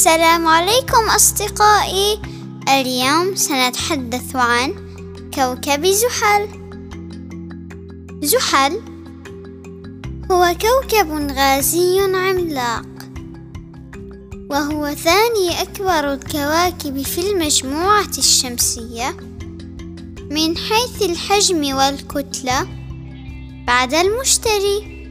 السلام عليكم أصدقائي. اليوم سنتحدث عن كوكب زحل. زحل هو كوكب غازي عملاق وهو ثاني أكبر الكواكب في المجموعة الشمسية. من حيث الحجم والكتلة بعد المشتري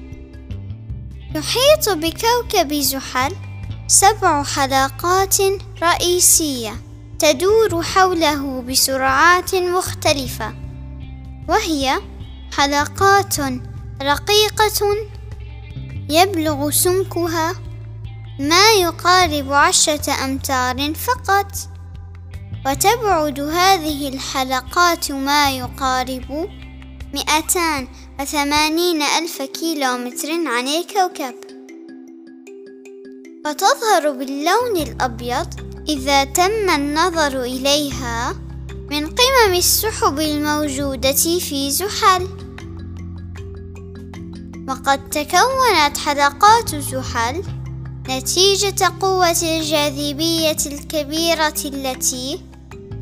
يحيط بكوكب زحل سبع حلقات رئيسية تدور حوله بسرعات مختلفة وهي حلقات رقيقة يبلغ سمكها ما يقارب عشرة أمتار فقط وتبعد هذه الحلقات ما يقارب مئتان وثمانين ألف كيلومتر عن الكوكب. وتظهر باللون الأبيض إذا تم النظر إليها من قمم السحب الموجودة في زحل. وقد تكونت حلقات زحل نتيجة قوة الجاذبية الكبيرة التي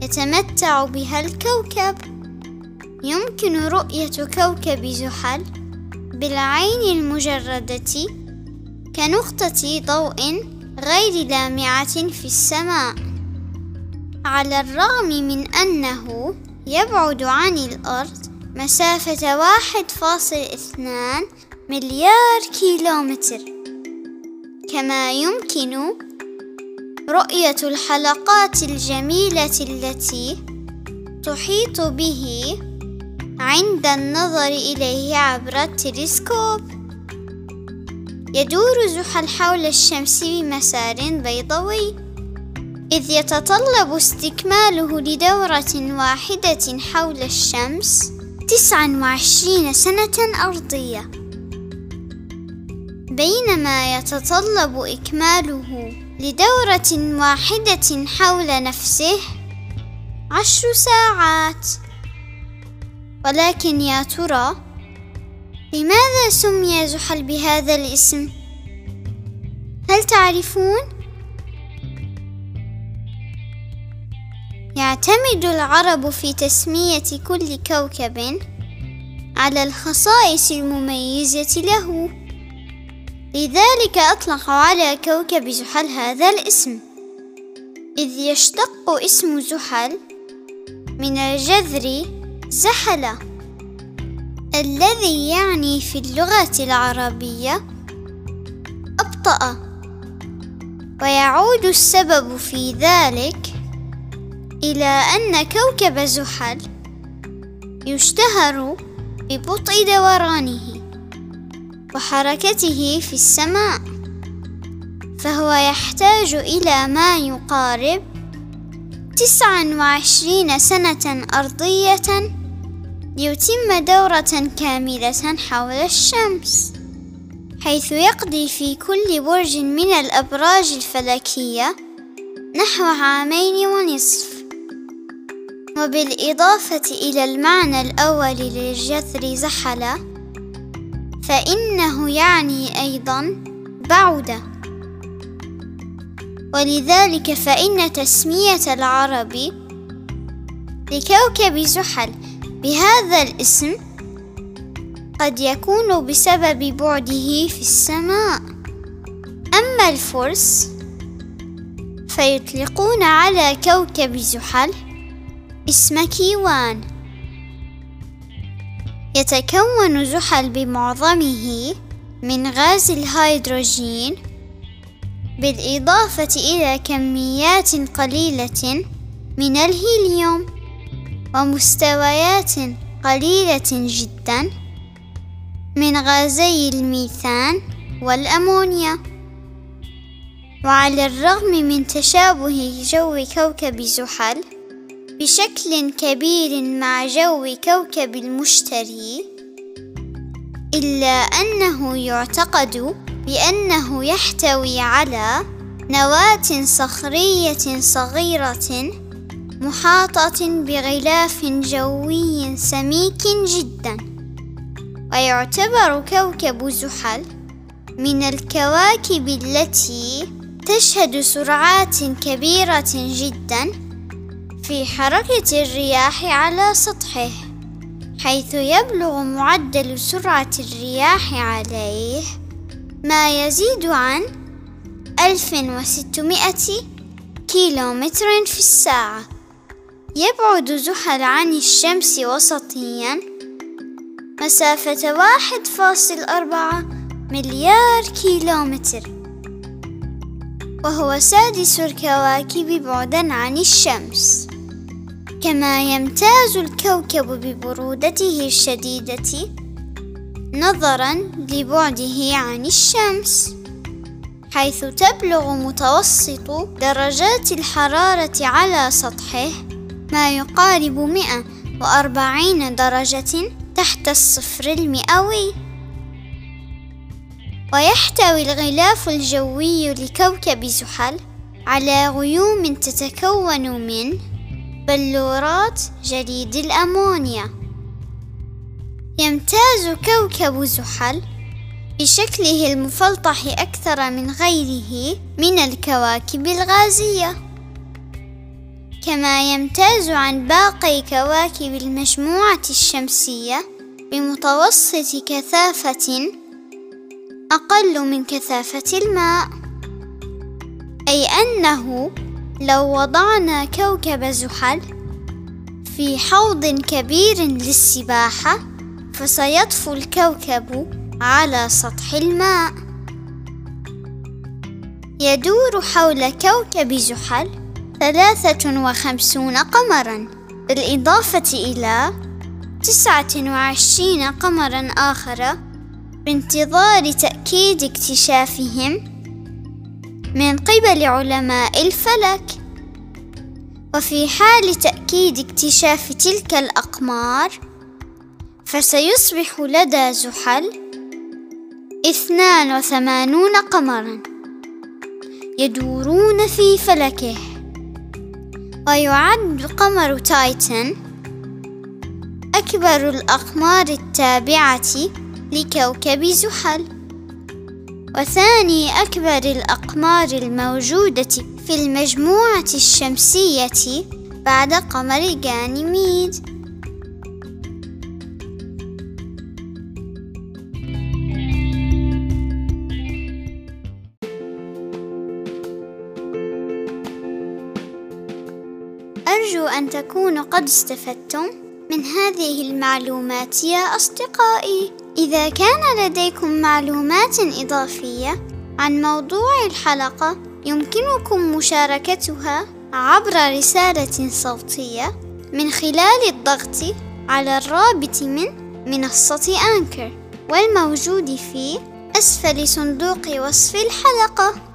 يتمتع بها الكوكب. يمكن رؤية كوكب زحل بالعين المجردة كنقطة ضوء غير لامعة في السماء. على الرغم من أنه يبعد عن الأرض مسافة واحد فاصل اثنان مليار كيلومتر. كما يمكن رؤية الحلقات الجميلة التي تحيط به عند النظر إليه عبر التلسكوب. يدور زحل حول الشمس بمسار بيضوي إذ يتطلب استكماله لدورة واحدة حول الشمس تسعا وعشرين سنة أرضية. بينما يتطلب إكماله لدورة واحدة حول نفسه عشر ساعات. ولكن يا ترى لماذا سمي زحل بهذا الاسم؟ هل تعرفون؟ يعتمد العرب في تسمية كل كوكب على الخصائص المميزة له. لذلك اطلقوا على كوكب زحل هذا الاسم إذ يشتق اسم زحل من الجذر زحل. الذي يعني في اللغة العربية أبطأ. ويعود السبب في ذلك إلى أن كوكب زحل يشتهر ببطء دورانه وحركته في السماء فهو يحتاج إلى ما يقارب تسعا وعشرين سنة أرضية. ليتم دورة كاملة حول الشمس حيث يقضي في كل برج من الأبراج الفلكية نحو عامين ونصف. وبالإضافة إلى المعنى الأول للجذر زحل فإنه يعني أيضا بعد ولذلك فإن تسمية العرب لكوكب زحل بهذا الاسم قد يكون بسبب بعده في السماء. أما الفرس فيطلقون على كوكب زحل اسم كيوان. يتكون زحل بمعظمه من غاز الهيدروجين بالإضافة إلى كميات قليلة من الهيليوم. ومستويات قليلة جدا من غازي الميثان والأمونيا. وعلى الرغم من تشابه جو كوكب زحل بشكل كبير مع جو كوكب المشتري إلا أنه يعتقد بأنه يحتوي على نواة صخرية صغيرة محاطة بغلاف جوي سميك جدا. ويعتبر كوكب زحل من الكواكب التي تشهد سرعات كبيرة جدا في حركة الرياح على سطحه حيث يبلغ معدل سرعة الرياح عليه ما يزيد عن 1600 كيلومتر في الساعة. يبعد زحل عن الشمس وسطيا. مسافة واحد فاصل أربعة مليار كيلومتر. وهو سادس الكواكب بعدا عن الشمس. كما يمتاز الكوكب ببرودته الشديدة نظرا لبعده عن الشمس حيث تبلغ متوسط درجات الحرارة على سطحه. ما يقارب 140 درجة تحت الصفر المئوي. ويحتوي الغلاف الجوي لكوكب زحل على غيوم تتكون من بلورات جليد الأمونيا. يمتاز كوكب زحل بشكله المفلطح أكثر من غيره من الكواكب الغازية. كما يمتاز عن باقي كواكب المجموعة الشمسية بمتوسط كثافة أقل من كثافة الماء. أي أنه لو وضعنا كوكب زحل في حوض كبير للسباحة فسيطفو الكوكب على سطح الماء. يدور حول كوكب زحل ثلاثة وخمسون قمرا بالإضافة إلى تسعة وعشرين قمرا آخر بانتظار تأكيد اكتشافهم من قبل علماء الفلك. وفي حال تأكيد اكتشاف تلك الأقمار فسيصبح لدى زحل اثنان وثمانون قمرا يدورون في فلكه. ويعد قمر تايتن. أكبر الأقمار التابعة لكوكب زحل. وثاني أكبر الأقمار الموجودة في المجموعة الشمسية بعد قمر غانيميد أرجو أن تكونوا قد استفدتم من هذه المعلومات يا أصدقائي. إذا كان لديكم معلومات إضافية عن موضوع الحلقة يمكنكم مشاركتها عبر رسالة صوتية من خلال الضغط على الرابط من منصة أنكر والموجود في أسفل صندوق وصف الحلقة.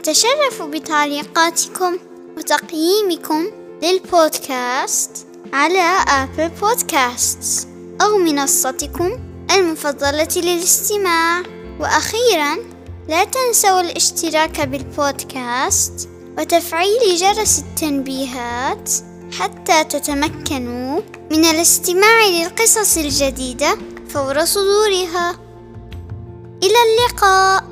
أتشرف بتعليقاتكم وتقييمكم للبودكاست على آبل بودكاست أو منصتكم المفضلة للاستماع. وأخيرا لا تنسوا الاشتراك بالبودكاست وتفعيل جرس التنبيهات حتى تتمكنوا من الاستماع للقصص الجديدة فور صدورها. إلى اللقاء.